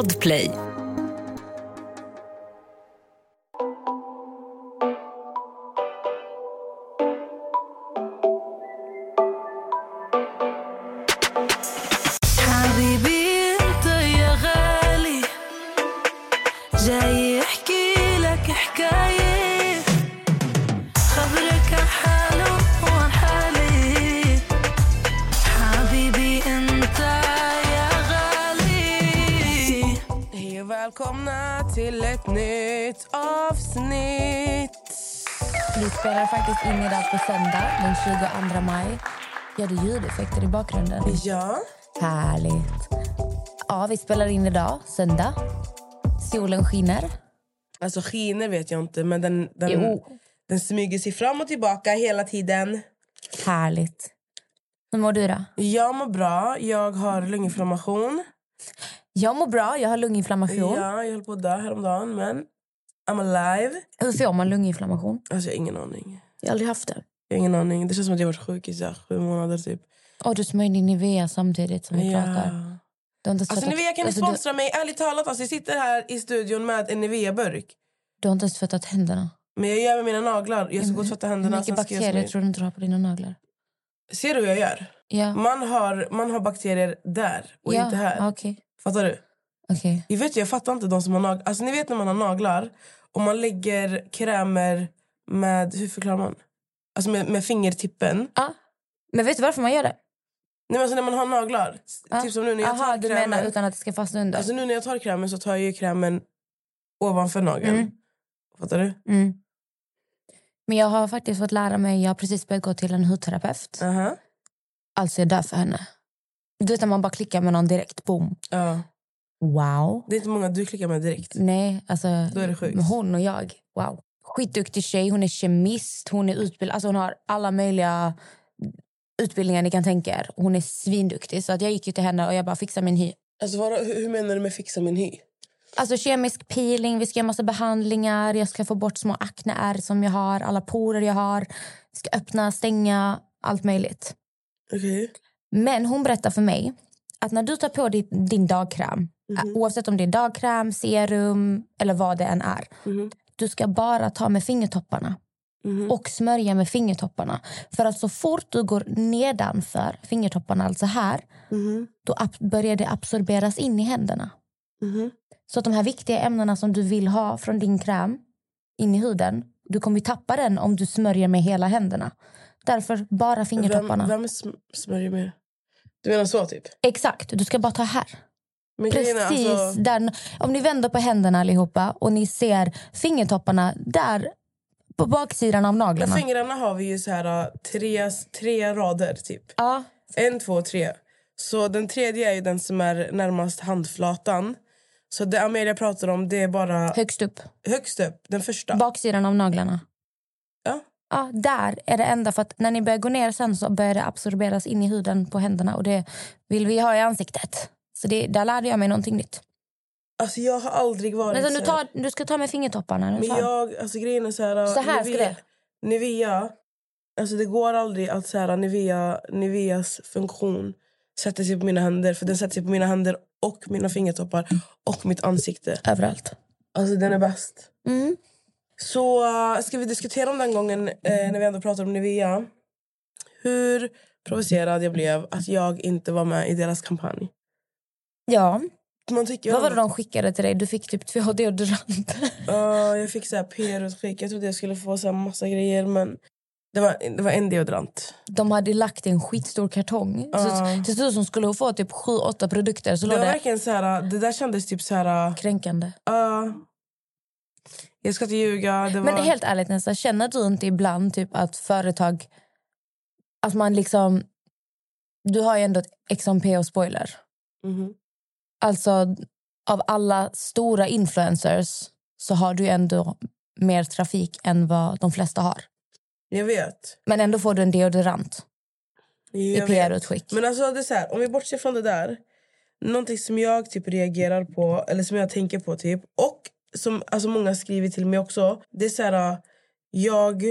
Podplay. In idag på söndag den 22 maj. Gör du ljudeffekter i bakgrunden? Ja. Härligt. Ja, vi spelar in idag, söndag. Solen skiner. Alltså skiner vet jag inte, men den, den, Jo. den smyger sig fram och tillbaka hela tiden. Härligt. Hur mår du då? Jag mår bra. Jag har lunginflammation. Jag mår bra, jag har lunginflammation. Ja, jag höll på att dö häromdagen, men I'm alive. Hur får man lunginflammation? Alltså, jag har ingen aning. Jag har aldrig haft det. Jag har ingen aning. Det känns som att jag har varit sjuk i så här, sju månader typ. Och du smörjde in Nivea samtidigt som vi pratar. Du har inte Alltså Nivea kan ni alltså, du, sponsra mig? Ärligt talat, alltså, jag sitter här i studion med en Nivea-burk. du har inte ens tvättat händerna. Men jag gör med mina naglar. Jag ska gå och tvätta Hur händerna. mycket ska jag bakterier tror du inte du har på dina naglar? Ser du hur jag gör? Ja. Man har, man har bakterier där och ja. inte här. Okej. Fattar du? Okej. Jag, vet, jag fattar inte de som har naglar. Alltså, ni vet när man har naglar och man lägger krämer med... Hur förklarar man? Alltså med, med fingertippen. Ja. Men vet du varför man gör det? Nej, men alltså när man har naglar. Ja. Typ som nu när jag Aha, tar du krämen. menar utan att det ska fastna under? Alltså nu när jag tar krämen så tar jag ju krämen ovanför nageln. Mm. Fattar du? Mm. Men jag har faktiskt fått lära mig, jag har precis börjat gå till en hudterapeut. Aha. Alltså jag dör för henne. Du vet när man bara klickar med någon direkt, boom. Ja. Wow. Det är inte många du klickar med direkt. Nej, alltså Då är det sjukt. hon och jag, wow. Skitduktig tjej, hon är kemist, hon är utbildad, alltså hon har alla möjliga utbildningar ni kan tänka er. Hon är svinduktig. Så att jag gick ju till henne och jag bara fixar min hy. Alltså, vad, hur, menar du med fixa min hy? Alltså kemisk peeling, vi ska göra massa behandlingar. Jag ska få bort små akneär som jag har, alla porer jag har. Jag ska öppna, stänga, allt möjligt. Okej. Men hon berättar för mig att när du tar på din, din dagkräm, Mhm. oavsett om det är dagkräm, serum eller vad det än är. Mhm. Du ska bara ta med fingertopparna Mhm. och smörja med fingertopparna. För att så fort du går nedanför fingertopparna, alltså här, Mhm. då börjar det absorberas in i händerna. Mhm. Så att de här viktiga ämnena som du vill ha från din kräm in i huden, du kommer ju tappa den om du smörjer med hela händerna. Därför bara fingertopparna. Vem, vem sm- smörjer med? Du menar så typ? Exakt, du ska bara ta här. Men Precis alltså, där. Om ni vänder på händerna allihopa och ni ser fingertopparna där på baksidan av naglarna. fingrarna har vi ju så här tre, tre rader typ. Ja, En, två, tre. Så den tredje är ju den som är närmast handflatan. Så det Amelia pratar om det är bara högst upp. högst upp, den första. Baksidan av naglarna. Ja. Ja, där är det enda. För att när ni börjar gå ner sen så börjar det absorberas in i huden på händerna. Och det vill vi ha i ansiktet. Så det, där lärde jag mig någonting nytt. Alltså jag har aldrig varit Men så här- tar, du ska ta med fingertopparna. Men jag, alltså grejen är så här... Så här ska Nivea, det. Nivea, alltså det går aldrig att så här, Nivea, Niveas funktion sätter sig på mina händer. För den sätter sig på mina händer och mina fingertoppar och mitt ansikte. Överallt. Alltså den är bäst. Mm. Så uh, ska vi diskutera om den gången eh, när vi ändå pratar om Nivea. Hur provocerad jag blev att jag inte var med i deras kampanj. Ja. Man tycker Vad var det de skickade till dig? Du fick typ två deodoranter. Ja, jag fick så här PR-utskick. Jag trodde jag skulle få så här massa grejer men det var, det var en deodorant. De hade lagt en skitstor kartong. Ja. Så till slut som skulle få typ sju, åtta produkter så Det var det verkligen så här, det där kändes typ så här... kränkande. ja. jag ska inte ljuga. Det var... Men helt ärligt Nessa, känner du inte ibland typ att företag... Att man liksom... Du har ju ändå ett XMP och spoiler. Mhm. Alltså, av alla stora influencers så har du ändå mer trafik än vad de flesta har. Jag vet. Men ändå får du en deodorant i Jag vet. PR-utskick. Men alltså det är här, om vi bortser från det där. Någonting som jag typ reagerar på, eller som jag tänker på typ. Och som alltså många skriver till mig också. Det är så här, jag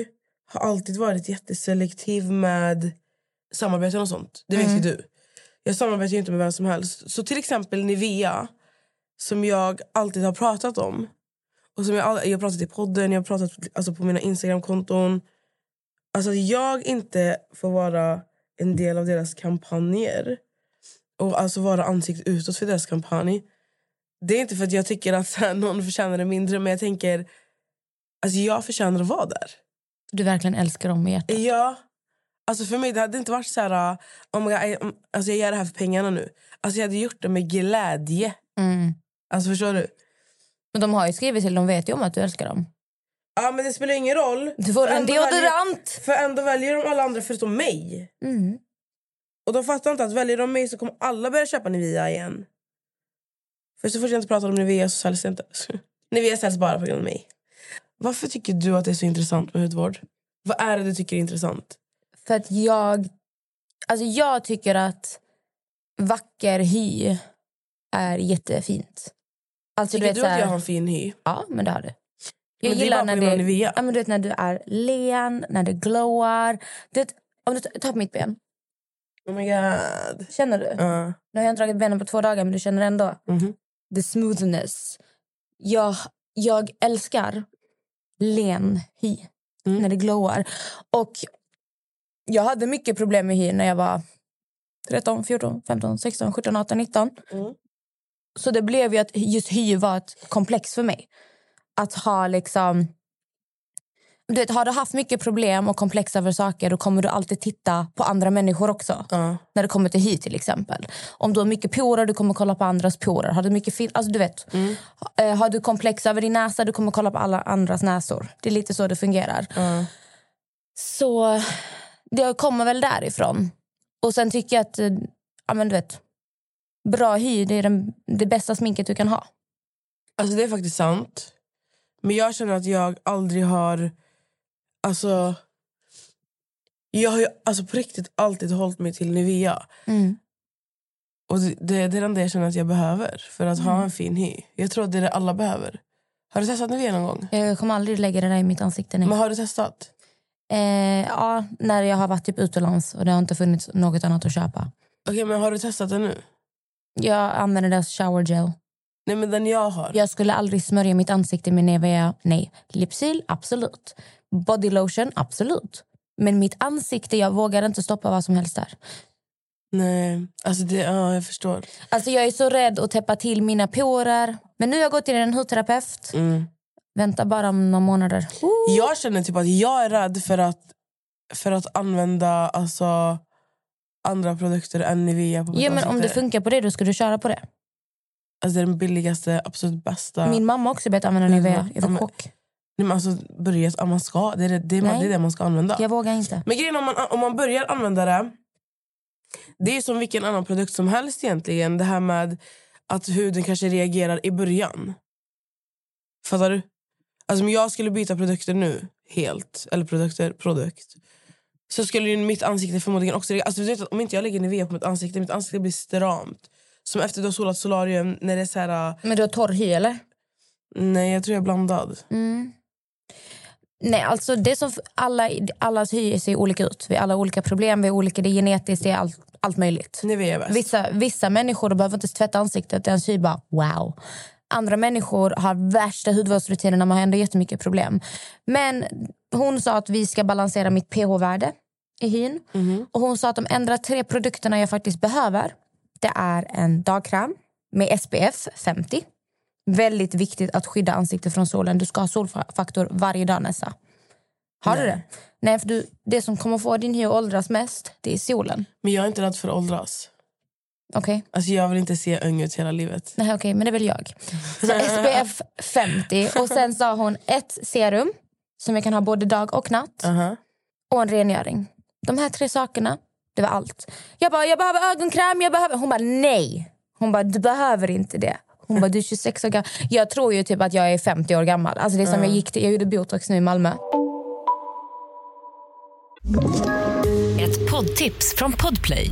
har alltid varit jätteselektiv med samarbeten och sånt. Det vet Mm. ju du. Jag samarbetar inte med vem som helst. Så till exempel Nivea. som jag alltid har pratat om. Och som jag, jag har pratat i podden, jag har pratat alltså, på mina Instagram-konton. Alltså att jag inte får vara en del av deras kampanjer och alltså vara ansikte utåt för deras kampanj. Det är inte för att jag tycker att här, någon förtjänar det mindre men jag tänker alltså jag förtjänar att vara där. Du verkligen älskar dem med hjärtat. Ja. Alltså för mig det hade inte varit så här oh my God, I, alltså jag gör det här för pengarna nu. Alltså jag hade gjort det med glädje. Mm. Alltså förstår du? Men de har ju skrivit till, de vet ju om att du älskar dem. Ja men det spelar ingen roll. Du får För en deodorant! För ändå väljer de alla andra förutom mig. Mm. Och de fattar inte att väljer de mig så kommer alla börja köpa Nivea igen. För så fort jag inte pratar om Nivea så säljs det inte. Nivea säljs bara på grund av mig. Varför tycker du att det är så intressant med hudvård? Vad är det du tycker är intressant? För att jag... Alltså jag tycker att vacker hy är jättefint. Alltså, Tycker vet, du att här- jag har en fin hy? Ja, men det har du. Jag Men gillar när det, Nivea. ja, men du vet, när du är len, när det glowar. Du vet, om du tar på mitt ben, Oh my god. känner du? Ja. Nu har jag inte dragit benen på två dagar, men du känner ändå Mhm. the smoothness. Jag, jag älskar len hy Mm. när det glowar. Och jag hade mycket problem med hy när jag var 13, 14, 15, 16, 17, 18, 19. Mm. Så det blev ju att just hy var ett komplex för mig. Att ha liksom... Du vet, har du haft mycket problem och komplex över saker då kommer du alltid titta på andra människor också. Ja. När det kommer till hy till exempel. Om du har mycket porer, du kommer kolla på andras porer. Har du mycket fin- alltså du vet. Eh, har du komplex över din näsa, du kommer kolla på alla andras näsor. Det är lite så det fungerar. Så det kommer väl därifrån. Och sen tycker jag att eh, ja, men du vet, bra hy det är den, det bästa sminket du kan ha. Alltså det är faktiskt sant. Men jag känner att jag aldrig har... Alltså... Jag har ju alltså på riktigt alltid hållit mig till Nivea. Och det, det, det är den det jag känner att jag behöver för att ha en fin hy. Jag tror att det är det alla behöver. Har du testat Nivea någon gång? Jag kommer aldrig lägga det där i mitt ansikte. Nej. Men har du testat? Eh, ja, när jag har varit typ utomlands och det har inte funnits något annat att köpa. Okej, men har du testat det nu? Jag använder deras shower gel. Nej, men den jag har. Jag skulle aldrig smörja mitt ansikte med Nivea. Nej. Lipsil, absolut. Body lotion, absolut. Men mitt ansikte, jag vågar inte stoppa vad som helst där. Nej, alltså det, ja, jag förstår. Alltså jag är så rädd att täppa till mina porer. Men nu har jag gått till en hudterapeut. Mm. Vänta bara om några månader. Jag känner typ att jag är rädd för att, för att använda alltså, andra produkter än Nivea på Ja, men om det funkar på det, då ska du köra på det. Alltså, det är den billigaste, absolut bästa. Min mamma har också börjat använda Nivea. Jag men- chock. Nej, men alltså, börja, ja, man ska, det, är det, det, Nej. det är det man ska använda. Jag vågar inte. Men grejen om man, om man börjar använda det Det är som vilken annan produkt som helst egentligen. Det här med att huden kanske reagerar i början. Fattar du? Alltså om jag skulle byta produkter nu helt, eller produkter, produkt så skulle ju mitt ansikte förmodligen också... Alltså, vet, att om inte jag lägger Nivea på mitt ansikte, mitt ansikte blir stramt. Som efter du har solat solarium, när det är så här... Men du har torr hy, eller? Nej, jag tror jag är blandad. Mm. Nej, alltså det som alla, allas hy ser olika ut. Vi har alla olika problem, vi har olika, det är genetiskt, det är allt, allt möjligt. Nivea är bäst. Vissa, vissa människor behöver inte tvätta ansiktet, deras hy bara wow. Andra människor har värsta hudvårdsrutinerna, man har ändå jättemycket problem. Men hon sa att vi ska balansera mitt pH-värde i hyn. Och hon sa att de ändrar tre produkterna jag faktiskt behöver. Det är en dagkräm med SPF 50. Väldigt viktigt att skydda ansiktet från solen. Du ska ha solfaktor varje dag Nessa. Har du det? Nej, för du, det som kommer få din hy att åldras mest, det är solen. Men jag är inte rädd för att åldras. Okej? Alltså jag vill inte se ung ut hela livet. Nej, okej, men det väl jag. Så SPF 50. Och sen sa hon ett serum som jag kan ha både dag och natt. Aha. Och en rengöring. De här tre sakerna, det var allt. Jag bara, jag behöver ögonkräm, jag behöver... Hon bara, nej. Hon bara, du behöver inte det. Hon bara, du är 26 år gammal. Jag tror ju typ att jag är 50 år gammal. Alltså det är som jag gick till, jag gjorde botox nu i Malmö. Ett poddtips från Podplay.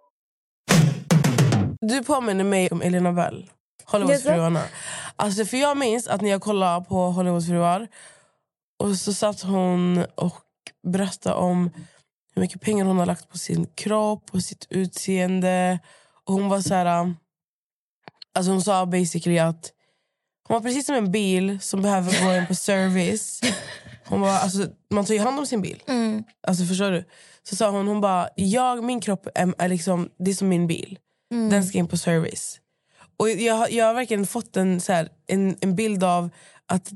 Du påminner mig om Elena Bell. Hollywoodfruarna. Alltså, för jag minns att när jag kollade på Hollywoodfruar och så satt hon och berättade om hur mycket pengar hon har lagt på sin kropp och sitt utseende. Och hon var så här... Alltså hon sa basically att hon var precis som en bil som behöver gå in på service. Hon var, alltså, man tar ju hand om sin bil. Alltså förstår du? Så sa hon, hon bara, jag, min kropp är, är liksom, det är som min bil. Den ska in på service. Och jag, jag har verkligen fått en, så här, en, en bild av att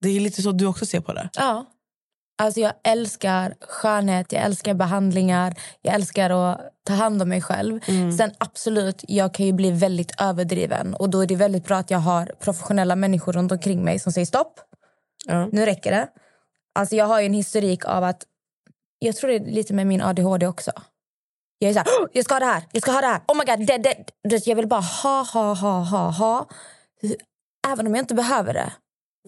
det är lite så du också ser på det. Ja. Alltså jag älskar skönhet, jag älskar behandlingar, jag älskar att ta hand om mig själv. Sen absolut, jag kan ju bli väldigt överdriven och då är det väldigt bra att jag har professionella människor runt omkring mig som säger stopp, Ja. nu räcker det. Alltså jag har ju en historik av att, jag tror det är lite med min ADHD också. Jag är så här, "Åh, jag ska ha det här, jag ska ha det här, oh my god, det, det. Du vet, Jag vill bara ha, ha, ha, ha, ha. Även om jag inte behöver det.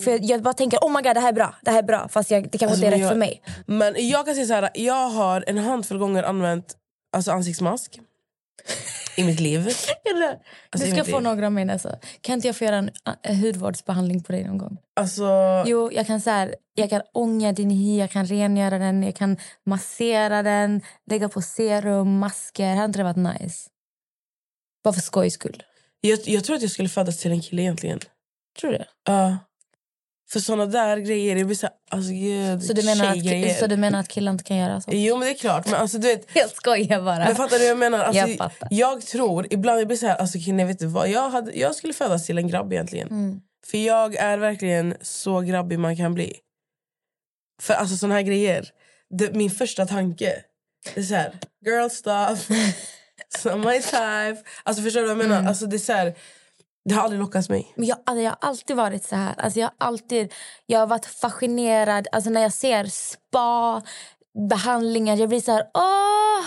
För jag, jag bara tänker, oh my god, det här är bra, det här är bra. Fast jag, det kanske Alltså, inte är men rätt jag- för mig. Men jag kan säga så här, jag har en handfull gånger använt alltså, ansiktsmask i mitt liv. du Alltså, ska jag vet få det. några av mina. Alltså. Kan inte jag få göra en uh, hudvårdsbehandling på dig någon gång? Alltså, Jo, jag kan, så här, jag kan ånga din hy, jag kan rengöra den, jag kan massera den, lägga på serum, masker. Hade inte det varit nice? Bara för skojs skull. jag, jag tror att jag skulle födas till en kille egentligen. Tror du? Ja. För såna där grejer, det blir så här, alltså gud, Så du, menar att, så du menar att killar inte kan göra så? Jo men det är klart, men alltså du vet Jag skojar bara. Men fattar du jag menar? Alltså, Jag fattar. jag tror, ibland jag blir så här, alltså Kine, vet du vad? Jag, hade, jag skulle födas till en grabb egentligen. Mm. För jag är verkligen så grabbig man kan bli. För alltså såna här grejer, det, min första tanke, det är så här, girl stuff, my type. Alltså förstår du vad jag menar? Mm. Alltså det är så här, det har aldrig lockat mig. Men jag, alltså, jag har alltid varit så här. Alltså, jag, har alltid, jag har varit fascinerad. Alltså, när jag ser spa, behandlingar, jag blir så här... Åh,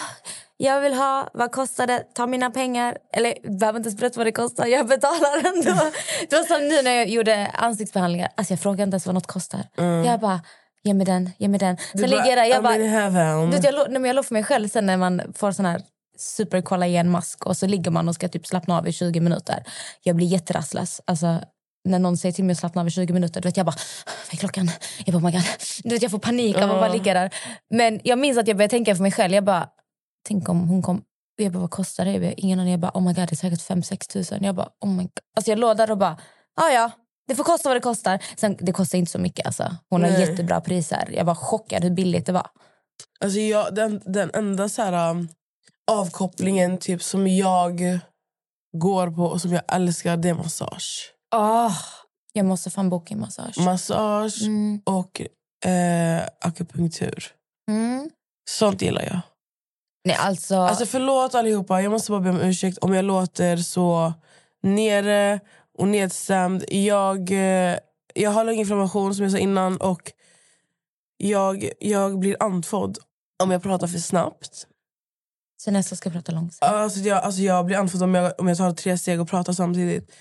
jag vill ha... Vad kostar det? Ta mina pengar. Eller jag behöver inte ens berätta vad det kostar. Jag betalar ändå. det var som nu när jag gjorde ansiktsbehandlingar. Alltså, jag frågar inte ens vad något kostar. Jag bara, ge mig den, ge mig den. Sen Du ligger jag där. Jag bara, du jag, lo- nej, men jag låg för mig själv sen när man får sån här superkollagenmask och så ligger man och ska typ slappna av i 20 minuter. Jag blir jätterastlös. Alltså, när någon säger till mig att slappna av i 20 minuter, du vet jag bara, vad är klockan? Jag bara, oh my God. Du vet, jag får panik av att bara ligga där. Men jag minns att jag började tänka för mig själv. Jag bara, tänk om hon kom. Jag bara, vad kostar det? Jag bara, ingen aning. Jag bara, oh my God, det är säkert 5-6 tusen. Jag bara, oh my God. Alltså jag låg där och bara, ja ja. Det får kosta vad det kostar. Sen, det kostar inte så mycket. Alltså. Hon har Nej. jättebra priser. Jag var chockad hur billigt det var. Alltså jag, den, den enda så här, um, avkopplingen typ, som jag går på och som jag älskar det är massage. Oh, jag måste fan boka en massage. Massage Mm. och eh, akupunktur. Mm. Sånt gillar jag. Nej, alltså... Alltså förlåt allihopa, jag måste bara be om ursäkt om jag låter så nere och nedstämd. Jag, eh, jag har lunginflammation som jag sa innan och jag, jag blir andfådd om jag pratar för snabbt. Så nästa ska prata långsamt. Alltså jag, alltså jag blir andfådd om jag, om jag tar tre steg och pratar samtidigt.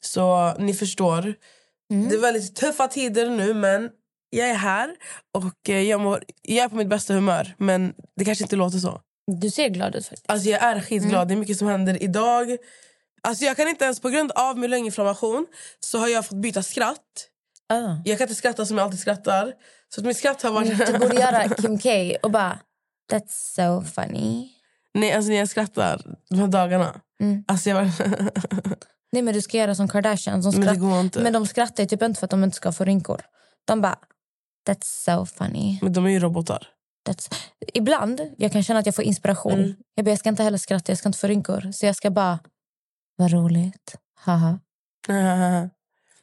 Så ni förstår. Mm. Det är väldigt tuffa tider nu men jag är här och eh, jag, mår, jag är på mitt bästa humör. Men det kanske inte låter så. Du ser glad ut faktiskt. Alltså jag är skitglad. Det är mycket som händer idag. Alltså jag kan inte ens på grund av min lunginflammation så har jag fått byta skratt. Ah. Jag kan inte skratta som jag alltid skrattar. Så att mitt skratt har varit... Du borde göra Kim K och bara... That's so funny. Nej, alltså när jag skrattar de här dagarna. Mm. Alltså jag bara... Nej, men du ska göra som Kardashian. Som Men skratt... inte. men de skrattar typ inte för att de inte ska få rynkor. De bara... That's so funny. Men de är ju robotar. That's... Ibland jag kan känna att jag får inspiration. Mm. Jag, bara, jag ska inte heller skratta, jag ska inte få rynkor. Så jag ska bara... Vad roligt. Haha.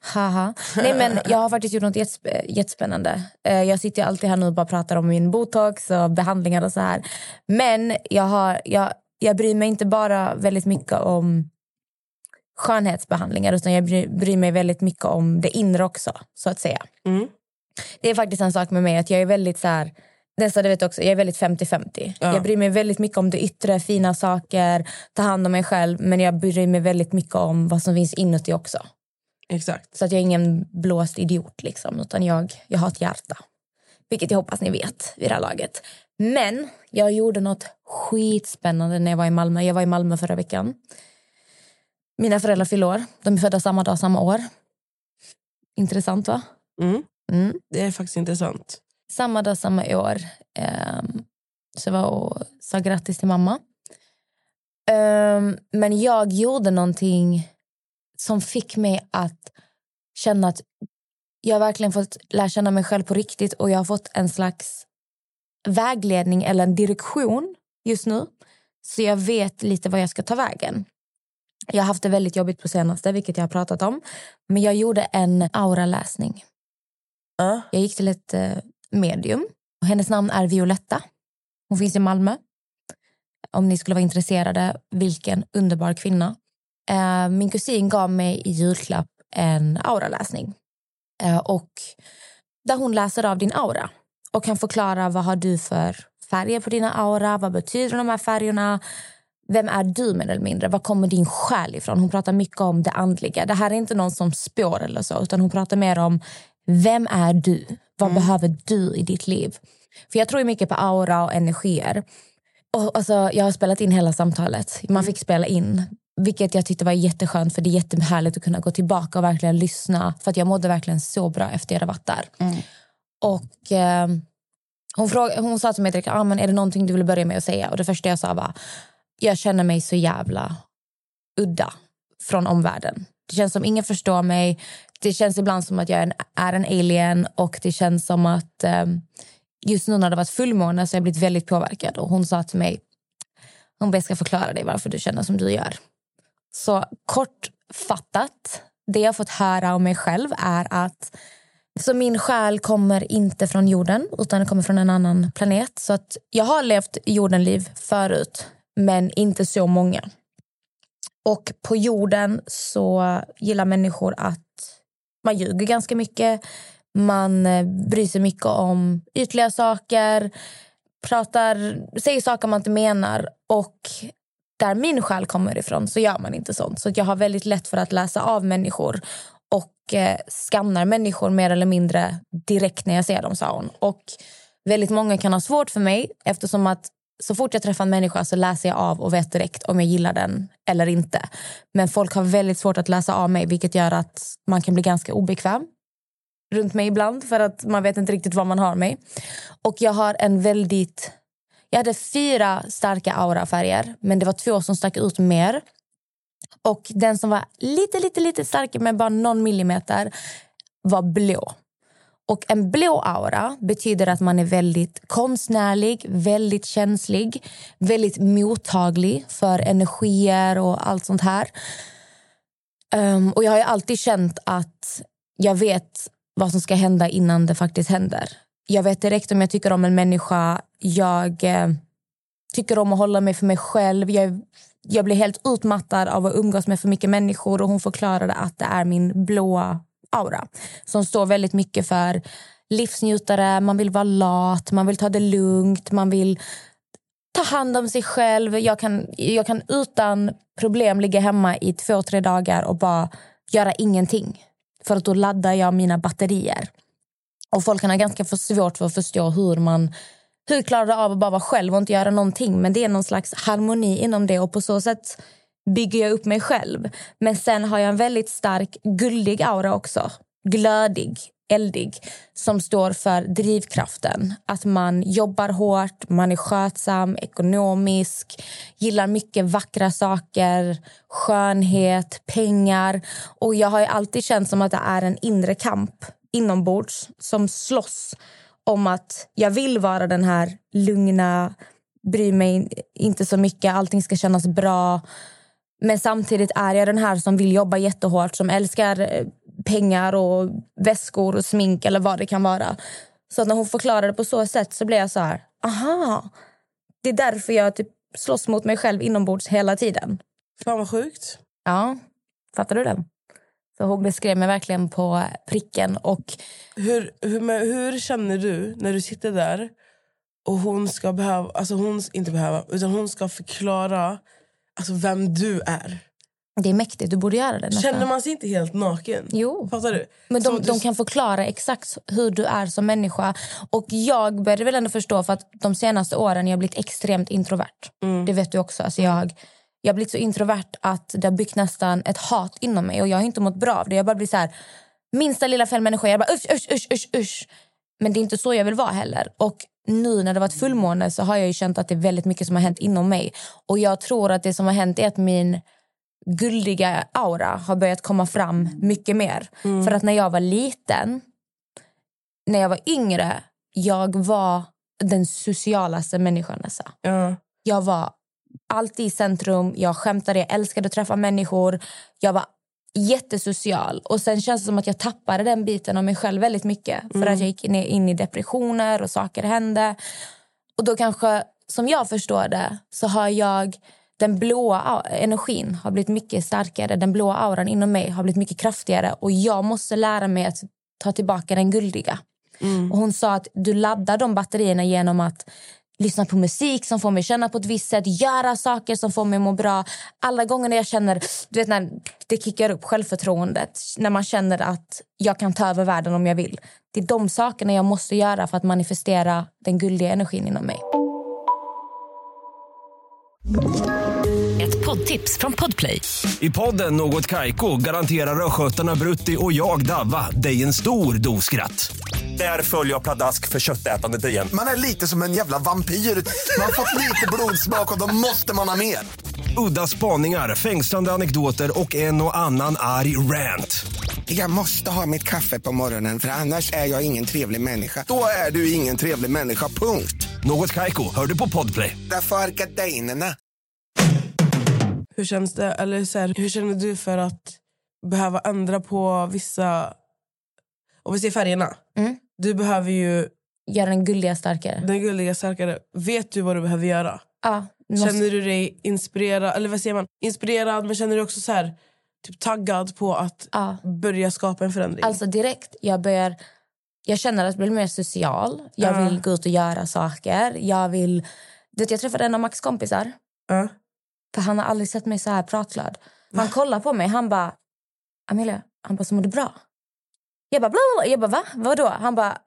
Haha. Nej, men jag har faktiskt gjort något jättesp- jättespännande. Eh, Jag sitter alltid här nu och bara pratar om min botox och behandlingar och så här. Men jag, har, jag, jag bryr mig inte bara väldigt mycket om skönhetsbehandlingar utan jag bryr, bryr mig väldigt mycket om det inre också, så att säga. Mm. Det är faktiskt en sak med mig att jag är väldigt så här... Nästa, du vet också, jag är väldigt 50-50. Ja. Jag bryr mig väldigt mycket om det yttre, fina saker, ta hand om mig själv. Men jag bryr mig väldigt mycket om vad som finns inuti också. Exakt. Så att jag är ingen blåst idiot liksom, utan jag, jag har ett hjärta. Vilket jag hoppas ni vet vid det här laget. Men jag gjorde något skitspännande när jag var i Malmö. Jag var i Malmö förra veckan. Mina föräldrar fyller år. De är födda samma dag, samma år. Intressant va? Mm. Mm. Det är faktiskt intressant. Samma dag, samma år. Ehm, så jag var och sa grattis till mamma. Ehm, men jag gjorde någonting som fick mig att känna att jag har verkligen fått lära känna mig själv på riktigt och jag har fått en slags vägledning eller en direktion just nu. Så jag vet lite vad jag ska ta vägen. Jag har haft det väldigt jobbigt på senaste, vilket jag har pratat om. Men jag gjorde en auraläsning. Ja. Jag gick till ett eh, medium. Och hennes namn är Violetta. Hon finns i Malmö. Om ni skulle vara intresserade, vilken underbar kvinna. Eh, min kusin gav mig i julklapp en auraläsning. Eh, och där hon läser av din aura och kan förklara vad har du för färger på dina aura, vad betyder de här färgerna, vem är du mer eller mindre? Var kommer din själ ifrån? Hon pratar mycket om det andliga. Det här är inte någon som spår eller så, utan hon pratar mer om vem är du? Vad behöver du i ditt liv? För jag tror mycket på aura och energier. Och, alltså, jag har spelat in hela samtalet. Man fick spela in. Vilket jag tyckte var jätteskönt för det är jättehärligt att kunna gå tillbaka och verkligen lyssna. För att jag mådde verkligen så bra efter jag hade varit där. Och eh, hon, fråga, hon sa till mig direkt, ah, men är det någonting du vill börja med att säga? Och det första jag sa var, jag känner mig så jävla udda från omvärlden. Det känns som ingen förstår mig. Det känns ibland som att jag är en, är en alien och det känns som att eh, just nu när det varit fullmåne så har jag blivit väldigt påverkad. Och hon sa till mig, hon bara, jag ska förklara dig varför du känner som du gör. Så kortfattat, det jag fått höra om mig själv är att så min själ kommer inte från jorden utan den kommer från en annan planet. Så att jag har levt jordenliv förut, men inte så många. Och på jorden så gillar människor att man ljuger ganska mycket. Man eh, bryr sig mycket om ytliga saker, pratar, säger saker man inte menar. Och där min själ kommer ifrån så gör man inte sånt. Så jag har väldigt lätt för att läsa av människor och eh, skannar människor mer eller mindre direkt när jag ser dem, sa hon. Och väldigt många kan ha svårt för mig eftersom att så fort jag träffar en människa så läser jag av och vet direkt om jag gillar den eller inte. Men folk har väldigt svårt att läsa av mig vilket gör att man kan bli ganska obekväm runt mig ibland för att man vet inte riktigt var man har mig. Och jag har en väldigt... Jag hade fyra starka aurafärger men det var två som stack ut mer. Och den som var lite, lite, lite starkare med bara någon millimeter var blå. Och en blå aura betyder att man är väldigt konstnärlig, väldigt känslig, väldigt mottaglig för energier och allt sånt här. Um, och jag har ju alltid känt att jag vet vad som ska hända innan det faktiskt händer. Jag vet direkt om jag tycker om en människa. Jag eh, tycker om att hålla mig för mig själv. Jag, jag blir helt utmattad av att umgås med för mycket människor och hon förklarade att det är min blåa aura som står väldigt mycket för livsnjutare, man vill vara lat, man vill ta det lugnt, man vill ta hand om sig själv. Jag kan, jag kan utan problem ligga hemma i två, tre dagar och bara göra ingenting. För att då laddar jag mina batterier. Och folk kan ha ganska för svårt för att förstå hur man hur klarar du av att bara vara själv och inte göra någonting. Men det är någon slags harmoni inom det och på så sätt bygger jag upp mig själv. Men sen har jag en väldigt stark guldig aura också. Glödig, eldig, som står för drivkraften. Att man jobbar hårt, man är skötsam, ekonomisk, gillar mycket vackra saker, skönhet, pengar. Och jag har ju alltid känt som att det är en inre kamp inombords som slåss om att jag vill vara den här lugna, bryr mig inte så mycket, allting ska kännas bra. Men samtidigt är jag den här som vill jobba jättehårt, som älskar eh, pengar och väskor och smink eller vad det kan vara. Så när hon förklarade på så sätt så blev jag så här, aha. Det är därför jag typ slåss mot mig själv inombords hela tiden. Fan vad sjukt. Ja, fattar du det? Så hon beskrev mig verkligen på pricken. Och Hur, hur, hur känner du när du sitter där och hon ska behöva, alltså hon inte behöva, utan hon ska förklara alltså vem du är? Det är mäktigt, du borde göra det nästan. Känner man sig inte helt naken? Jo. Fattar du? Men de, de du- kan förklara exakt hur du är som människa. Och Jag började väl ändå förstå, för att de senaste åren jag har blivit extremt introvert. Mm. Det vet du också. Alltså jag, jag har blivit så introvert att det har byggt nästan ett hat inom mig. Och Jag har inte mått bra av det. Jag bara blir så här, minsta lilla fel människa, jag bara usch, usch, usch, usch, usch. Men det är inte så jag vill vara heller. Och nu när det varit fullmåne så har jag ju känt att det är väldigt mycket som har hänt inom mig. Och jag tror att det som har hänt är att min guldiga aura har börjat komma fram mycket mer. För att när jag var liten, när jag var yngre, jag var den socialaste människan nästan. Ja. Jag var alltid i centrum, jag skämtade, jag älskade att träffa människor. Jag var jättesocial. Och sen känns det som att jag tappade den biten av mig själv väldigt mycket. För att jag gick in i, in i depressioner och saker hände. Och då kanske, som jag förstår det, så har jag den blåa energin har blivit mycket starkare. Den blåa auran inom mig har blivit mycket kraftigare. Och jag måste lära mig att ta tillbaka den guldiga. Och hon sa att du laddar de batterierna genom att lyssna på musik som får mig känna på ett visst sätt, göra saker som får mig må bra. Alla gånger när jag känner, du vet när det kickar upp självförtroendet, när man känner att jag kan ta över världen om jag vill. Det är de sakerna jag måste göra för att manifestera den guldiga energin inom mig. Ett poddtips från Podplay. I podden Något Kaiko garanterar östgötarna Brutti och jag, Davva, dig en stor dos skratt. Där följer jag pladask för köttätandet igen. Man är lite som en jävla vampyr. Man har fått lite blodsmak och då måste man ha mer. Udda spaningar, fängslande anekdoter och en och annan arg rant. Jag måste ha mitt kaffe på morgonen för annars är jag ingen trevlig människa. Då är du ingen trevlig människa, punkt. Något Kaiko, hör du på Podplay. Därför är gardinerna. Hur känns det? Eller så här, hur känner du för att behöva ändra på vissa... Om vi ser färgerna. Mm. Du behöver ju Göra den guldiga starkare. den guldiga starkare. Vet du vad du behöver göra? Ja, måste- Känner du dig inspirerad? Eller vad säger man? Inspirerad, men känner du också så här, typ taggad på att ja. börja skapa en förändring? Alltså direkt, jag börjar... Jag känner att jag blir mer social. Jag Ja. vill gå ut och göra saker. Jag vill... Du vet, jag träffade en av Max kompisar. Ja. För Han har aldrig sett mig så här pratglad. Han kollar på mig. Han bara... Amelia, han bara, så mår du bra? Jag bara, bla, bla, bla. Jag bara, va? Vadå? Han bara,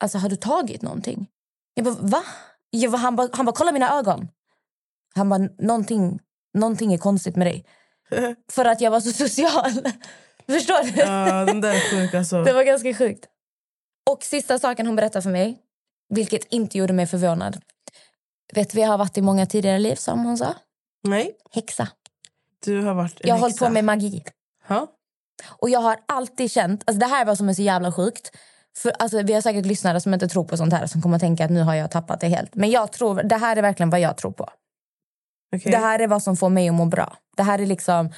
alltså har du tagit någonting? Jag bara, va? Jag bara, han bara, han bara kolla mina ögon. Han bara, någonting, någonting är konstigt med dig. För att jag var så social. Förstår du? Ja, den där är sjuk alltså. Det var ganska sjukt. Och sista saken hon berättade för mig, vilket inte gjorde mig förvånad. Vet jag har varit i många tidigare liv, som hon sa? Nej, Häxa. du har varit en Jag har hållit på med magi. Ja. Och jag har alltid känt, alltså det här är vad som är så jävla sjukt. För alltså, vi har säkert lyssnare som inte tror på sånt här som kommer att tänka att nu har jag tappat det helt. Men jag tror, det här är verkligen vad jag tror på. Okej. Det här är vad som får mig att må bra. Det här är liksom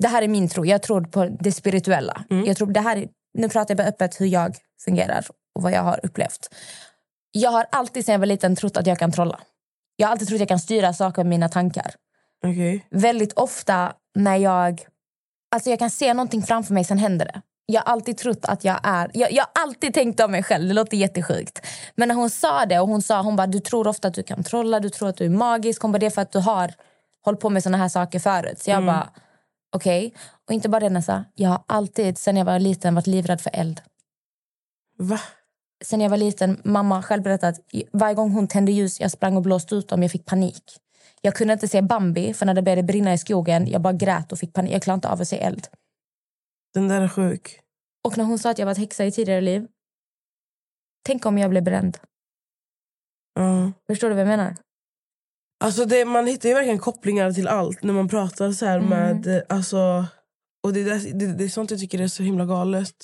det här är min tro. Jag tror på det spirituella. Jag tror det här är, nu pratar jag bara öppet hur jag fungerar och vad jag har upplevt. Jag har alltid sedan jag var liten trott att jag kan trolla. Jag har alltid trott att jag kan styra saker med mina tankar. Okej. Väldigt ofta när jag... Alltså jag kan se någonting framför mig, sen händer det. Jag har alltid trott att jag är... Jag, jag har alltid tänkt om mig själv, det låter jättesjukt. Men när hon sa det, och hon sa hon bara, du tror ofta att du kan trolla, du tror att du är magisk. Hon bara, det är för att du har hållit på med såna här saker förut. Så jag bara, okej. Och inte bara det Nessa, jag har alltid sen jag var liten varit livrädd för eld. Va? Sen jag var liten, mamma själv berättade att varje gång hon tände ljus, jag sprang och blåste ut dem, jag fick panik. Jag kunde inte se Bambi, för när det började brinna i skogen, jag bara grät och fick panik. Jag klarade inte av att se eld. Den där är sjuk. Och när hon sa att jag var ett häxa i tidigare liv, tänk om jag blev bränd. Ja. Förstår du vad jag menar? Alltså det, man hittar ju verkligen kopplingar till allt när man pratar så här Mm. med... Alltså, och det, är där- det, det är sånt jag tycker är så himla galet.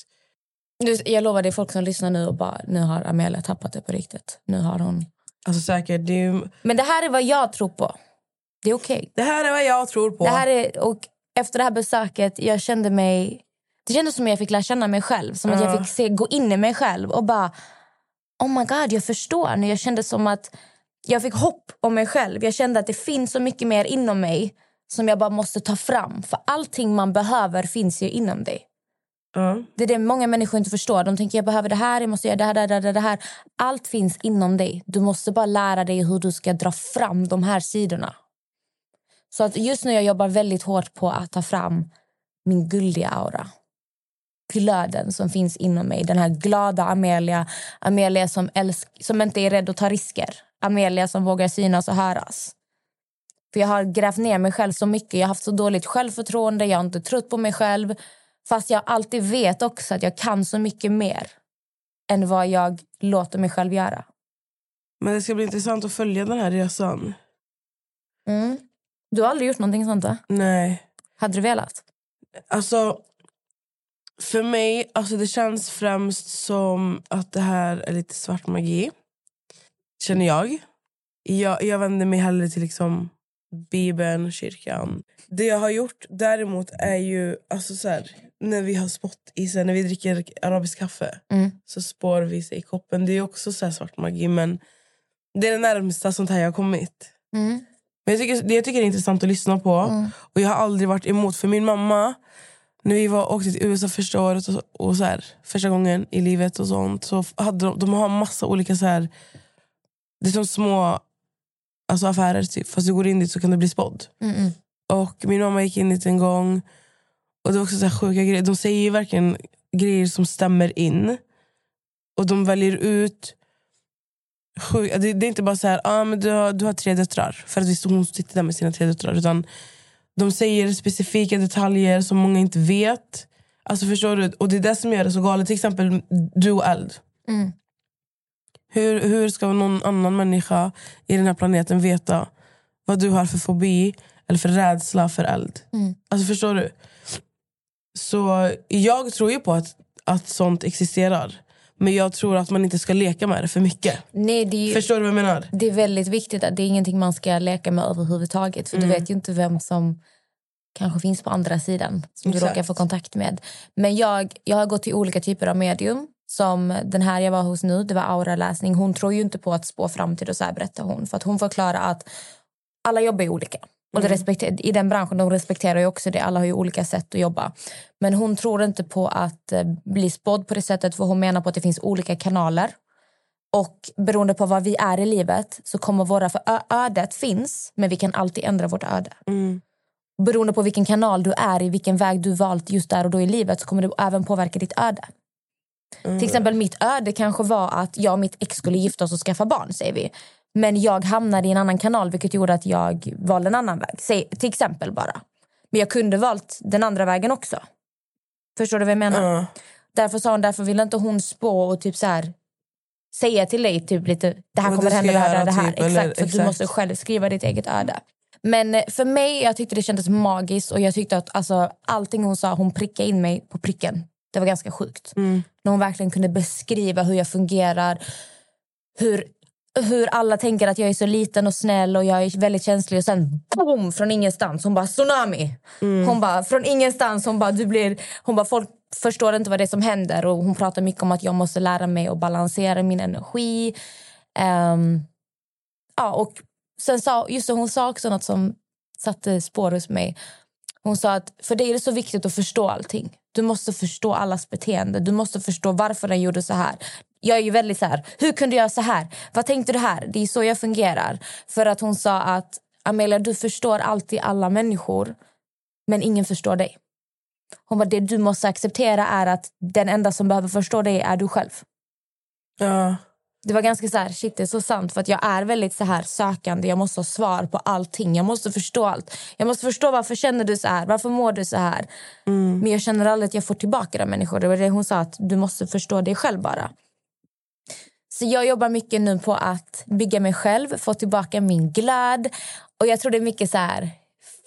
Jag lovar dig folk som lyssnar nu och bara, nu har Amelia tappat det på riktigt. Nu har hon... Alltså säkert, det, är, Men det här är vad jag tror på. Det är okej. det här är vad jag tror på. Det här är, och efter det här besöket, jag kände mig... Det kändes som att jag fick lära känna mig själv. Som att jag Ja. fick se, gå in i mig själv och bara... Oh my god, jag förstår nu. Jag kände som att jag fick hopp om mig själv. Jag kände att det finns så mycket mer inom mig som jag bara måste ta fram. För allting man behöver finns ju inom dig. Mm. Det är det många människor inte förstår. De tänker jag behöver det här, jag måste göra det här, det här, det här. Allt finns inom dig. Du måste bara lära dig hur du ska dra fram de här sidorna. Så att just nu jag jobbar väldigt hårt på att ta fram min guldiga aura. Glöden som finns inom mig. Den här glada Amelia. Amelia som, älsk som inte är rädd att ta risker. Amelia som vågar synas och höras. För Jag har grävt ner mig själv så mycket. Jag har haft så dåligt självförtroende. Jag har inte trott på mig själv. Fast jag alltid vet också att jag kan så mycket mer än vad jag låter mig själv göra. Men det ska bli intressant att följa den här resan. Mm. Du har aldrig gjort någonting sånt, va? Nej. Hade du velat? Alltså, för mig, alltså det känns främst som att det här är lite svart magi. Känner jag. Jag, jag vänder mig hellre till liksom Bibeln, kyrkan. Det jag har gjort däremot är ju... Alltså så här, när vi har spott i sig, när vi dricker arabisk kaffe Mm. så spår vi sig i koppen. Det är också så svart magi, men det är det närmsta sånt här jag har kommit. Mm. Men jag tycker, det jag tycker är intressant att lyssna på. Och Jag har aldrig varit emot. För min mamma, när vi var, åkte till USA första året och, och så här, första gången i livet och sånt så hade de, de har massa olika... så här Det är som små alltså affärer. Typ. Fast du går in dit så kan du bli spådd. Mm, mm. Och min mamma gick in dit en gång. Och det var också så sjuka grejer. De säger ju verkligen grejer som stämmer in. Och de väljer ut... Sjuk, det, det är inte bara så här, ah, men du, har, du har tre döttrar. För att visst, hon sitter där med sina tre döttrar. Utan de säger specifika detaljer som många inte vet. Alltså förstår du? Och det är det som gör det så galet. Till exempel du och eld. Mm. Hur, hur ska någon annan människa i den här planeten veta vad du har för fobi eller för rädsla för eld? Mm. Alltså förstår du? Så jag tror ju på att, att sånt existerar. Men jag tror att man inte ska leka med det för mycket. Nej, det ju, Förstår du vad jag menar? det är väldigt viktigt att det är ingenting man ska leka med överhuvudtaget. För Mm. du vet ju inte vem som kanske finns på andra sidan som du Exakt. råkar få kontakt med. Men jag, jag har gått till olika typer av medium. Som den här jag var hos nu, det var auraläsning. Hon tror ju inte på att spå framtid och så här berättar hon. För att hon förklarar att alla jobbar olika. Och det respekter, I den branschen de respekterar ju också det. Alla har ju olika sätt att jobba. Men hon tror inte på att eh, bli spådd på det sättet. För hon menar på att det finns olika kanaler. Och beroende på vad vi är i livet så kommer våra... För ödet finns, men vi kan alltid ändra vårt öde. Mm. Beroende på vilken kanal du är i, vilken väg du valt just där och då i livet så kommer det även påverka ditt öde. Till exempel mitt öde kanske var att jag och mitt ex skulle gifta oss och skaffa barn, säger vi. Men jag hamnade i en annan kanal vilket gjorde att jag valde en annan väg. Säg, till exempel bara. Men jag kunde valt den andra vägen också. Förstår du vad jag menar? Ja. Därför sa hon, därför ville inte hon spå och typ så här säga till dig typ lite det här kommer hända, det här, det här. typ, eller- exakt, för att du exakt. måste själv skriva ditt eget öde. Men eh, för mig, jag tyckte det kändes magiskt och jag tyckte att alltså, allting hon sa, hon prickade in mig på pricken. Det var ganska sjukt. Mm. När hon verkligen kunde beskriva hur jag fungerar. Hur, hur alla tänker att jag är så liten och snäll och jag är väldigt känslig och sen boom från ingenstans. Hon bara tsunami. Hon bara från ingenstans. Hon bara du blir hon bara folk förstår inte vad det är som händer och hon pratar mycket om att jag måste lära mig att balansera min energi. Ehm, ja och sen sa just det, hon sa också något som satte spår hos mig. Hon sa att för dig är det så viktigt att förstå allting. Du måste förstå allas beteende. Du måste förstå varför den gjorde så här. Jag är ju väldigt så här, hur kunde jag göra så här? Vad tänkte du här? Det är så jag fungerar. För att hon sa att Amelia, du förstår alltid alla människor, men ingen förstår dig. Hon bara, det du måste acceptera är att den enda som behöver förstå dig är du själv. Ja. Det var ganska så här, shit det är så sant för att jag är väldigt så här sökande. Jag måste ha svar på allting. Jag måste förstå allt. Jag måste förstå varför känner du så här? Varför mår du så här? Men jag känner aldrig att jag får tillbaka de människor. Det var det hon sa att du måste förstå dig själv bara. Så jag jobbar mycket nu på att bygga mig själv, få tillbaka min glöd. Och jag tror det är mycket så här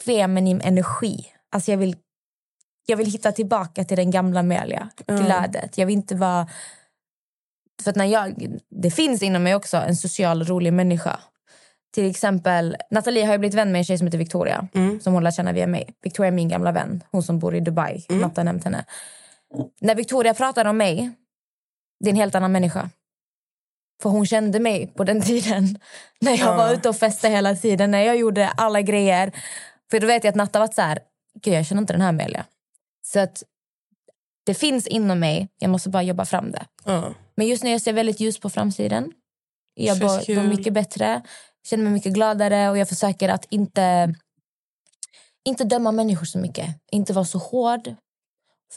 feminin energi. Alltså jag vill jag vill hitta tillbaka till den gamla Amelia, glödet. Jag vill inte vara för när jag, det finns inom mig också en social rolig människa. Till exempel, Nathalie har ju blivit vän med en tjej som heter Victoria. Som hon lär känna via mig. Victoria är min gamla vän. Hon som bor i Dubai. Natta har nämnt henne. När Victoria pratar om mig, det är en helt annan människa. För hon kände mig på den tiden. När jag var ute och festade hela tiden. När jag gjorde alla grejer. För då vet jag att Natta var så här, gud jag känner inte den här Amelia. Så att det finns inom mig, jag måste bara jobba fram det. Ja. Men just nu jag ser väldigt ljus på framtiden. Jag mår mycket bättre, känner mig mycket gladare och jag försöker att inte inte döma människor så mycket. Inte vara så hård.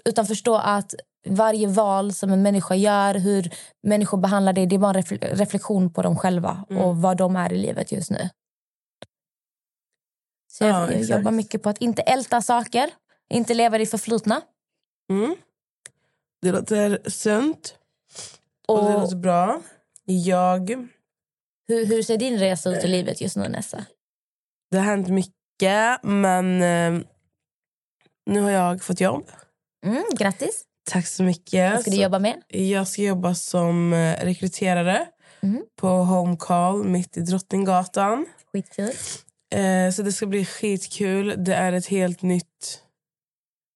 Utan förstå att varje val som en människa gör, hur människor behandlar dig, det är bara en refle- reflektion på dem själva Mm. och vad de är i livet just nu. Så jag, Ja, jag jobbar mycket på att inte älta saker, inte leva i det förflutna. Mm. Det låter sunt. Och, det Och låter bra. Jag... hur, hur ser din resa ut i livet just nu, Nessa? Det har hänt mycket, men eh, nu har jag fått jobb. Mm, grattis. Tack så mycket. Vad ska du Så- jobba med? Jag ska jobba som eh, rekryterare Mhm. på Home Call mitt i Drottninggatan. Skitkul. Eh, så det ska bli skitkul. Det är ett helt nytt...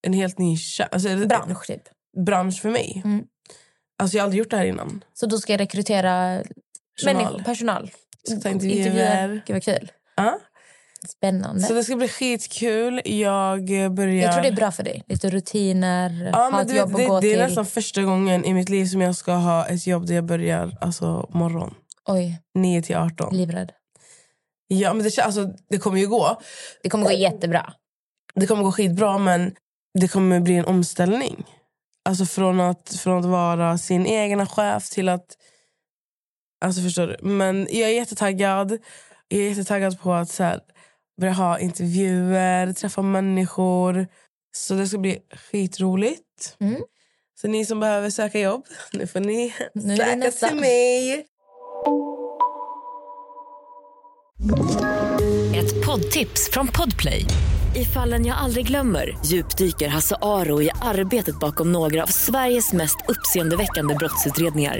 En helt ny alltså, Bransch, typ. bransch för mig. Mm. Alltså, jag har aldrig gjort det här innan. Så du ska rekrytera Personal. människor, personal. Ska ta intervjuer. Gud vad kul. Ja. Spännande. Så det ska bli skitkul. Jag eh, börjar... Jag tror det är bra för dig. Lite rutiner, Ja, ha ett jobb vet, att det, gå det är till. nästan första gången i mitt liv som jag ska ha ett jobb där jag börjar alltså, morgon. Oj, 9 till 18. livrädd. Ja, men det, alltså, det kommer ju gå. Det kommer gå jättebra. Det kommer gå skitbra, men det kommer bli en omställning. Alltså från att, från att vara sin egna chef till att... Alltså förstår du? Men jag är jättetaggad. Jag är jättetaggad på att så här, börja ha intervjuer, träffa människor. Så det ska bli skitroligt. Mm. Så ni som behöver söka jobb, nu får ni Nu söka nästa. till mig. Ett poddtips från Podplay. I fallen jag aldrig glömmer djupdyker Hasse Aro i arbetet bakom några av Sveriges mest uppseendeväckande brottsutredningar.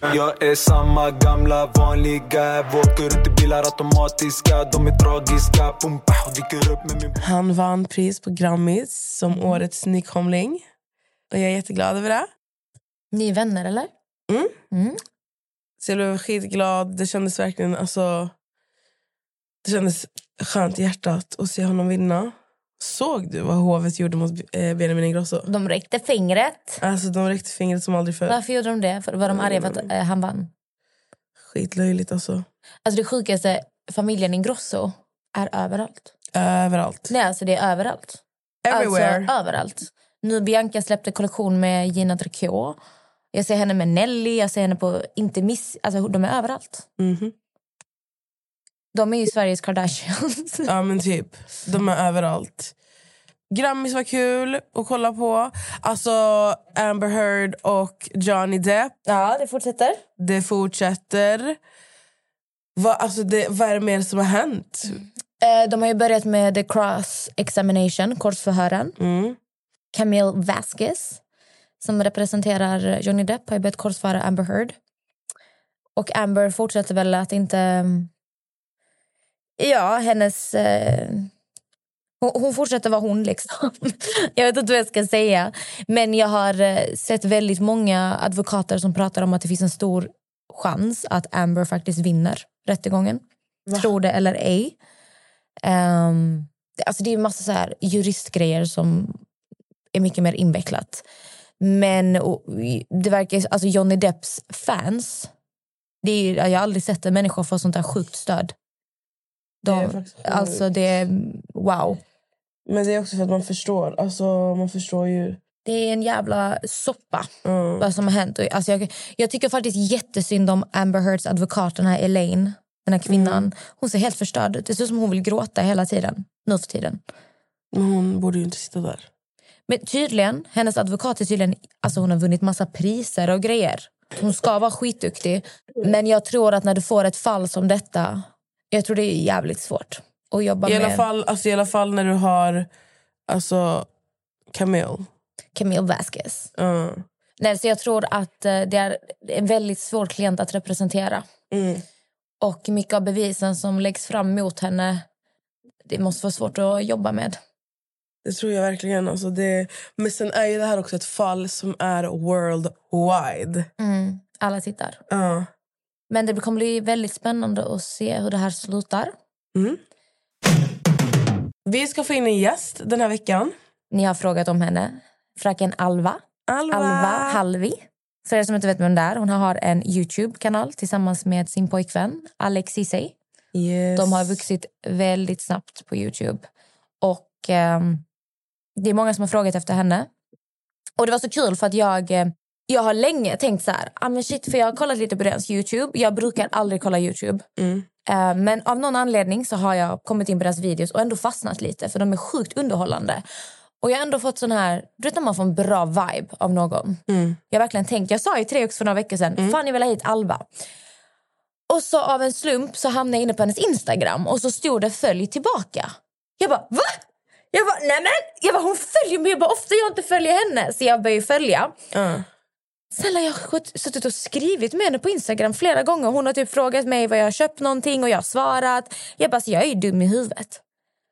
Jag är samma gamla vanliga Åker runt i bilar automatiska De är tragiska Pum, pah, dyker upp med min Han vann pris på Grammis som årets nykomling. Och jag är jätteglad över det. Ni är vänner, eller? Mm. Mm. Så jag blev skitglad. Det kändes verkligen alltså, det kändes skönt i hjärtat att se honom vinna. Såg du vad hovet gjorde mot eh, Benjamin Ingrosso? De räckte fingret. Alltså de räckte fingret som aldrig förr. Varför gjorde de det? För var de arga för att eh, han vann? Skitlöjligt alltså. Alltså det sjukaste, familjen Ingrosso är överallt. Överallt. Nej, alltså det är överallt. Everywhere. Alltså överallt. Nu Bianca släppte kollektion med Gina Tricot. Jag ser henne med Nelly, jag ser henne på Inte Miss. Alltså de är överallt. Mhm. De är ju Sveriges Kardashians. Ja men typ. De är överallt. Grammis var kul att kolla på. Alltså Amber Heard och Johnny Depp. ja, det fortsätter. Det fortsätter. Vad, alltså det, vad är det mer som har hänt? Eh, De har ju börjat med the cross examination, korsförhören. Mm. Camille Vasquez, som representerar Johnny Depp, har ju börjat korsföra Amber Heard. Och Amber fortsätter väl att inte... Ja, hennes... Eh... Hon, hon fortsätter vara hon, liksom. jag vet inte vad jag ska säga. Men jag har eh, sett väldigt många advokater som pratar om att det finns en stor chans att Amber faktiskt vinner rättegången. Tror det eller ej. Det- alltså det är massa så här juristgrejer som är mycket mer invecklat. Men och, det verkar, alltså Johnny Depps fans, det är, jag har aldrig sett en människa få sånt där sjukt stöd. De, Det alltså det är wow. Men det är också för att man förstår. Alltså man förstår ju. Det är en jävla soppa Mm. vad som har hänt. Alltså jag, jag tycker faktiskt jättesynd om Amber Heards advokat, den här Elaine. Den här kvinnan. Hon ser helt förstörd ut. Det ser ut som hon vill gråta hela tiden. Nu för tiden. Men hon borde ju inte sitta där. Men tydligen, hennes advokat är tydligen, alltså hon har vunnit massa priser och grejer. Hon ska vara skitduktig. Men jag tror att när du får ett fall som detta, jag tror det är jävligt svårt att jobba I med alla, fall, alltså, I alla fall när du har alltså, Camille. Camille Vasquez. Uh. Nej, så jag tror att eh, det är en väldigt svår klient att representera. Mm. Och mycket av bevisen som läggs fram mot henne, det måste vara svårt att jobba med. Det tror jag verkligen. Alltså det, men sen är ju det här också ett fall som är worldwide. Mm. Alla tittar. Ja. Men det kommer bli väldigt spännande att se hur det här slutar. Mm. Vi ska få in en gäst den här veckan. Ni har frågat om henne. Fröken Alva. Alva. Alva Halvi. För er som inte vet vem det är, hon har en Youtube-kanal tillsammans med sin pojkvän Alex Ceesay. Yes. De har vuxit väldigt snabbt på Youtube. Och ehm, Det är många som har frågat efter henne. Och Det var så kul för att jag, eh, jag har länge tänkt så här... Ah, men shit, för Jag har kollat lite på deras Youtube. Jag brukar aldrig kolla Youtube. Mm. Eh, Men av någon anledning så har jag kommit in på deras videos och ändå fastnat lite. För de är sjukt underhållande. Och jag har ändå fått sån här... Du vet när man får en bra vibe av någon. Mm. Jag har verkligen tänkt... Jag sa dig också för några veckor sedan. Fan, jag vill ha hit Alva. Och så av en slump så hamnade jag inne på hennes Instagram och så stod det följ tillbaka. Jag bara, va? Jag bara, nej men! Jag bara, hon följer mig. Jag bara, ofta jag inte följer henne. Så jag började följa. Ja. Har jag skött- suttit och skrivit med henne på Instagram flera gånger. Hon har typ frågat mig vad jag har köpt någonting och jag har svarat. Jag bara, så jag är ju dum i huvudet.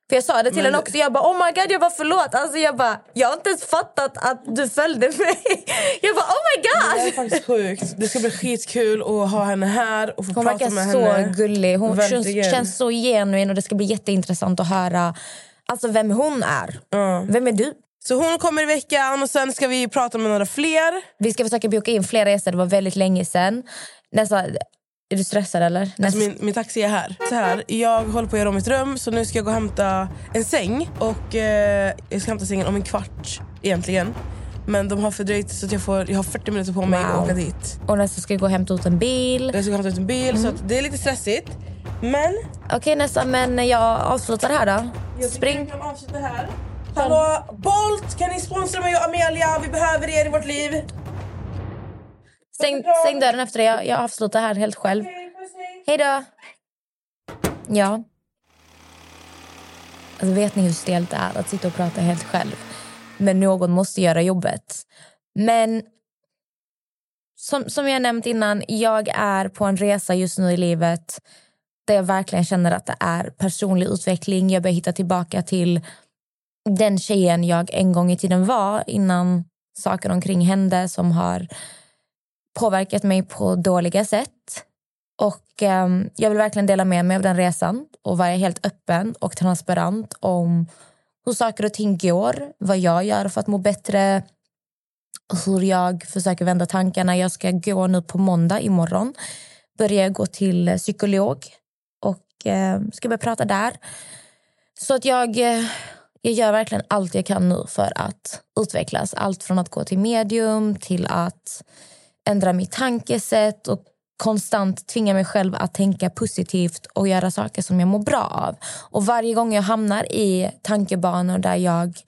För jag sa det till Men- henne också. Jag bara, oh my god, jag bara förlåt. Alltså jag bara, jag har inte ens fattat att du följde mig. Jag bara, oh my Det är god! faktiskt sjukt. Det ska bli skitkul att ha henne här och få Hon prata verkar med så henne. gullig. Hon känns, känns så genuin och det ska bli jätteintressant att höra alltså vem hon är. Ja. Vem är du? Så hon kommer i veckan och sen ska vi prata med några fler. Vi ska försöka boka in fler resor. Det var väldigt länge sedan. Nästa, är du stressad eller? Nästa, Alltså min, min taxi är här. Så här. Jag håller på att göra om mitt rum så nu ska jag gå och hämta en säng. Och eh, Jag ska hämta sängen om en kvart egentligen. Men de har fördröjt så att jag, får, jag har 40 minuter på mig Wow. att åka dit. Och nästa ska jag gå och hämta ut en bil. Jag ska hämta ut en bil så att det är lite stressigt. Men Okej nästa, men jag avslutar här då. jag Spring. vi kan avsluta här. Hallå Bolt, kan ni sponsra mig och Amelia? Vi behöver er i vårt liv. Stäng, stäng dörren efter dig. Jag, jag avslutar här helt själv. Hej, då! Ja. Alltså, vet ni hur stelt det är att sitta och prata helt själv? Men någon måste göra jobbet. Men som, som jag nämnt innan, jag är på en resa just nu i livet där jag verkligen känner att det är personlig utveckling. Jag börjar hitta tillbaka till den tjejen jag en gång i tiden var innan saker omkring hände som har påverkat mig på dåliga sätt. Och eh, Jag vill verkligen dela med mig av den resan och vara helt öppen och transparent om hur saker och ting går, vad jag gör för att må bättre hur jag försöker vända tankarna. Jag ska gå nu på måndag imorgon. Börja gå till psykolog och eh, ska börja prata där. Så att jag, eh, jag gör verkligen allt jag kan nu för att utvecklas. Allt från att gå till medium till att ändra mitt tankesätt och konstant tvinga mig själv att tänka positivt och göra saker som jag mår bra av. Och varje gång jag hamnar i tankebanor där jag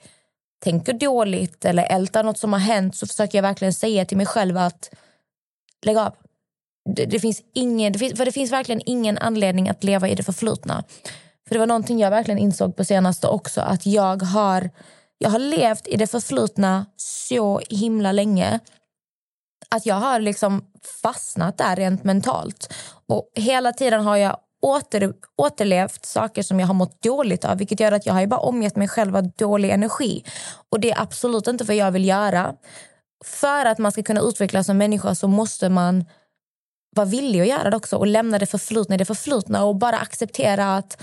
tänker dåligt eller ältar något som har hänt så försöker jag verkligen säga till mig själv att lägg av. Det, det finns ingen, det finns, för det finns verkligen ingen anledning att leva i det förflutna. För det var någonting jag verkligen insåg på senaste också att jag har, jag har levt i det förflutna så himla länge att jag har liksom fastnat där rent mentalt. Och hela tiden har jag åter, återlevt saker som jag har mått dåligt av vilket gör att jag har ju bara omgett mig själv av dålig energi. Och det är absolut inte vad jag vill göra. För att man ska kunna utvecklas som människa så måste man vara villig att göra det också och lämna det förflutna i det förflutna och bara acceptera att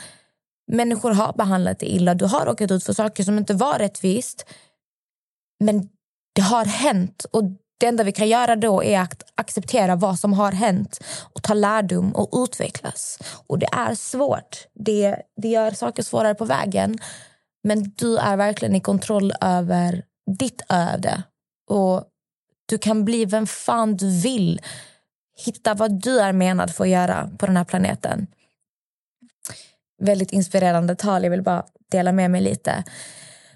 människor har behandlat dig illa. Du har råkat ut för saker som inte var rättvist. Men det har hänt och det enda vi kan göra då är att acceptera vad som har hänt och ta lärdom och utvecklas. Och det är svårt. Det, det gör saker svårare på vägen. Men du är verkligen i kontroll över ditt öde. Och du kan bli vem fan du vill. Hitta vad du är menad för att göra på den här planeten. Väldigt inspirerande tal. Jag vill bara dela med mig lite.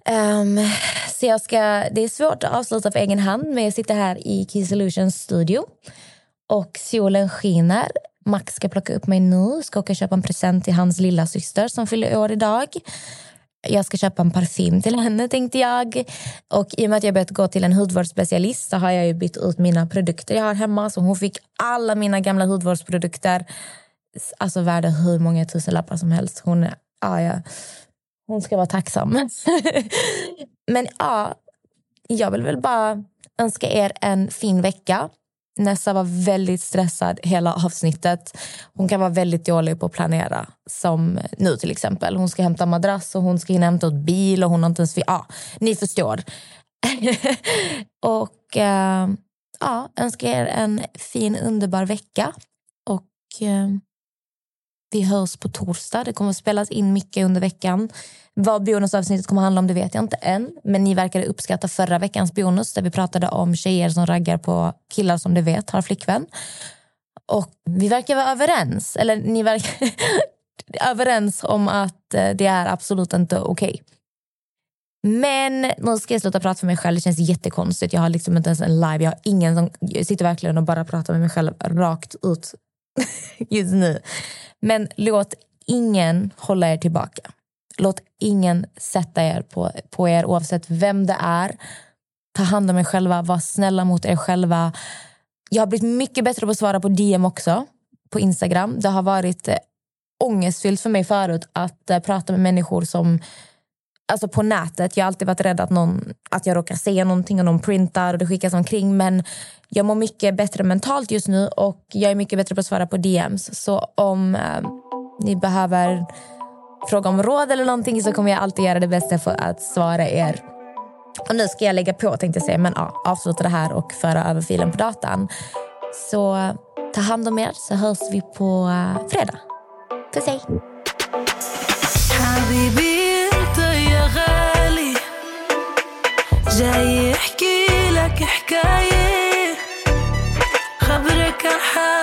Um, så jag ska, det är svårt att avsluta på egen hand men jag sitter här i Key Solutions studio och solen skiner. Max ska plocka upp mig nu, ska åka och köpa en present till hans lilla syster som fyller år idag. Jag ska köpa en parfym till henne tänkte jag. Och i och med att jag börjat gå till en hudvårdsspecialist så har jag ju bytt ut mina produkter jag har hemma. Så hon fick alla mina gamla hudvårdsprodukter. Alltså värda hur många tusenlappar som helst. Hon är, ja, ja. Hon ska vara tacksam. Men ja, jag vill väl bara önska er en fin vecka. Nessa var väldigt stressad hela avsnittet. Hon kan vara väldigt dålig på att planera. Som nu till exempel. Hon ska hämta madrass och hon ska hinna hämta ett bil och hon har inte ens... Ja, ni förstår. och äh, ja, önskar er en fin underbar vecka. Och äh, vi hörs på torsdag. Det kommer att spelas in mycket under veckan. Vad bonusavsnittet kommer att handla om det vet jag inte än. Men ni verkade uppskatta förra veckans bonus där vi pratade om tjejer som raggar på killar som du vet har flickvän. Och vi verkar vara överens. Eller ni verkar överens om att eh, det är absolut inte okej. Okay. Men nu ska jag sluta prata för mig själv. Det känns jättekonstigt. Jag har liksom inte ens en live. Jag har ingen som jag sitter verkligen och bara pratar med mig själv rakt ut just nu. Men låt ingen hålla er tillbaka. Låt ingen sätta er på, på er oavsett vem det är. Ta hand om er själva, var snälla mot er själva. Jag har blivit mycket bättre på att svara på DM också på Instagram. Det har varit eh, ångestfyllt för mig förut att eh, prata med människor som alltså på nätet. Jag har alltid varit rädd att, någon, att jag råkar säga någonting och någon printar och det skickas omkring. Men jag mår mycket bättre mentalt just nu och jag är mycket bättre på att svara på DMs. Så om eh, ni behöver fråga om råd eller någonting så kommer jag alltid göra det bästa för att svara er. Och nu ska jag lägga på tänkte jag säga, men ja, avsluta det här och föra över filen på datan. Så ta hand om er så hörs vi på eh, fredag. Puss hej! جاي يحكي لك حكاية. خبرك عن حاله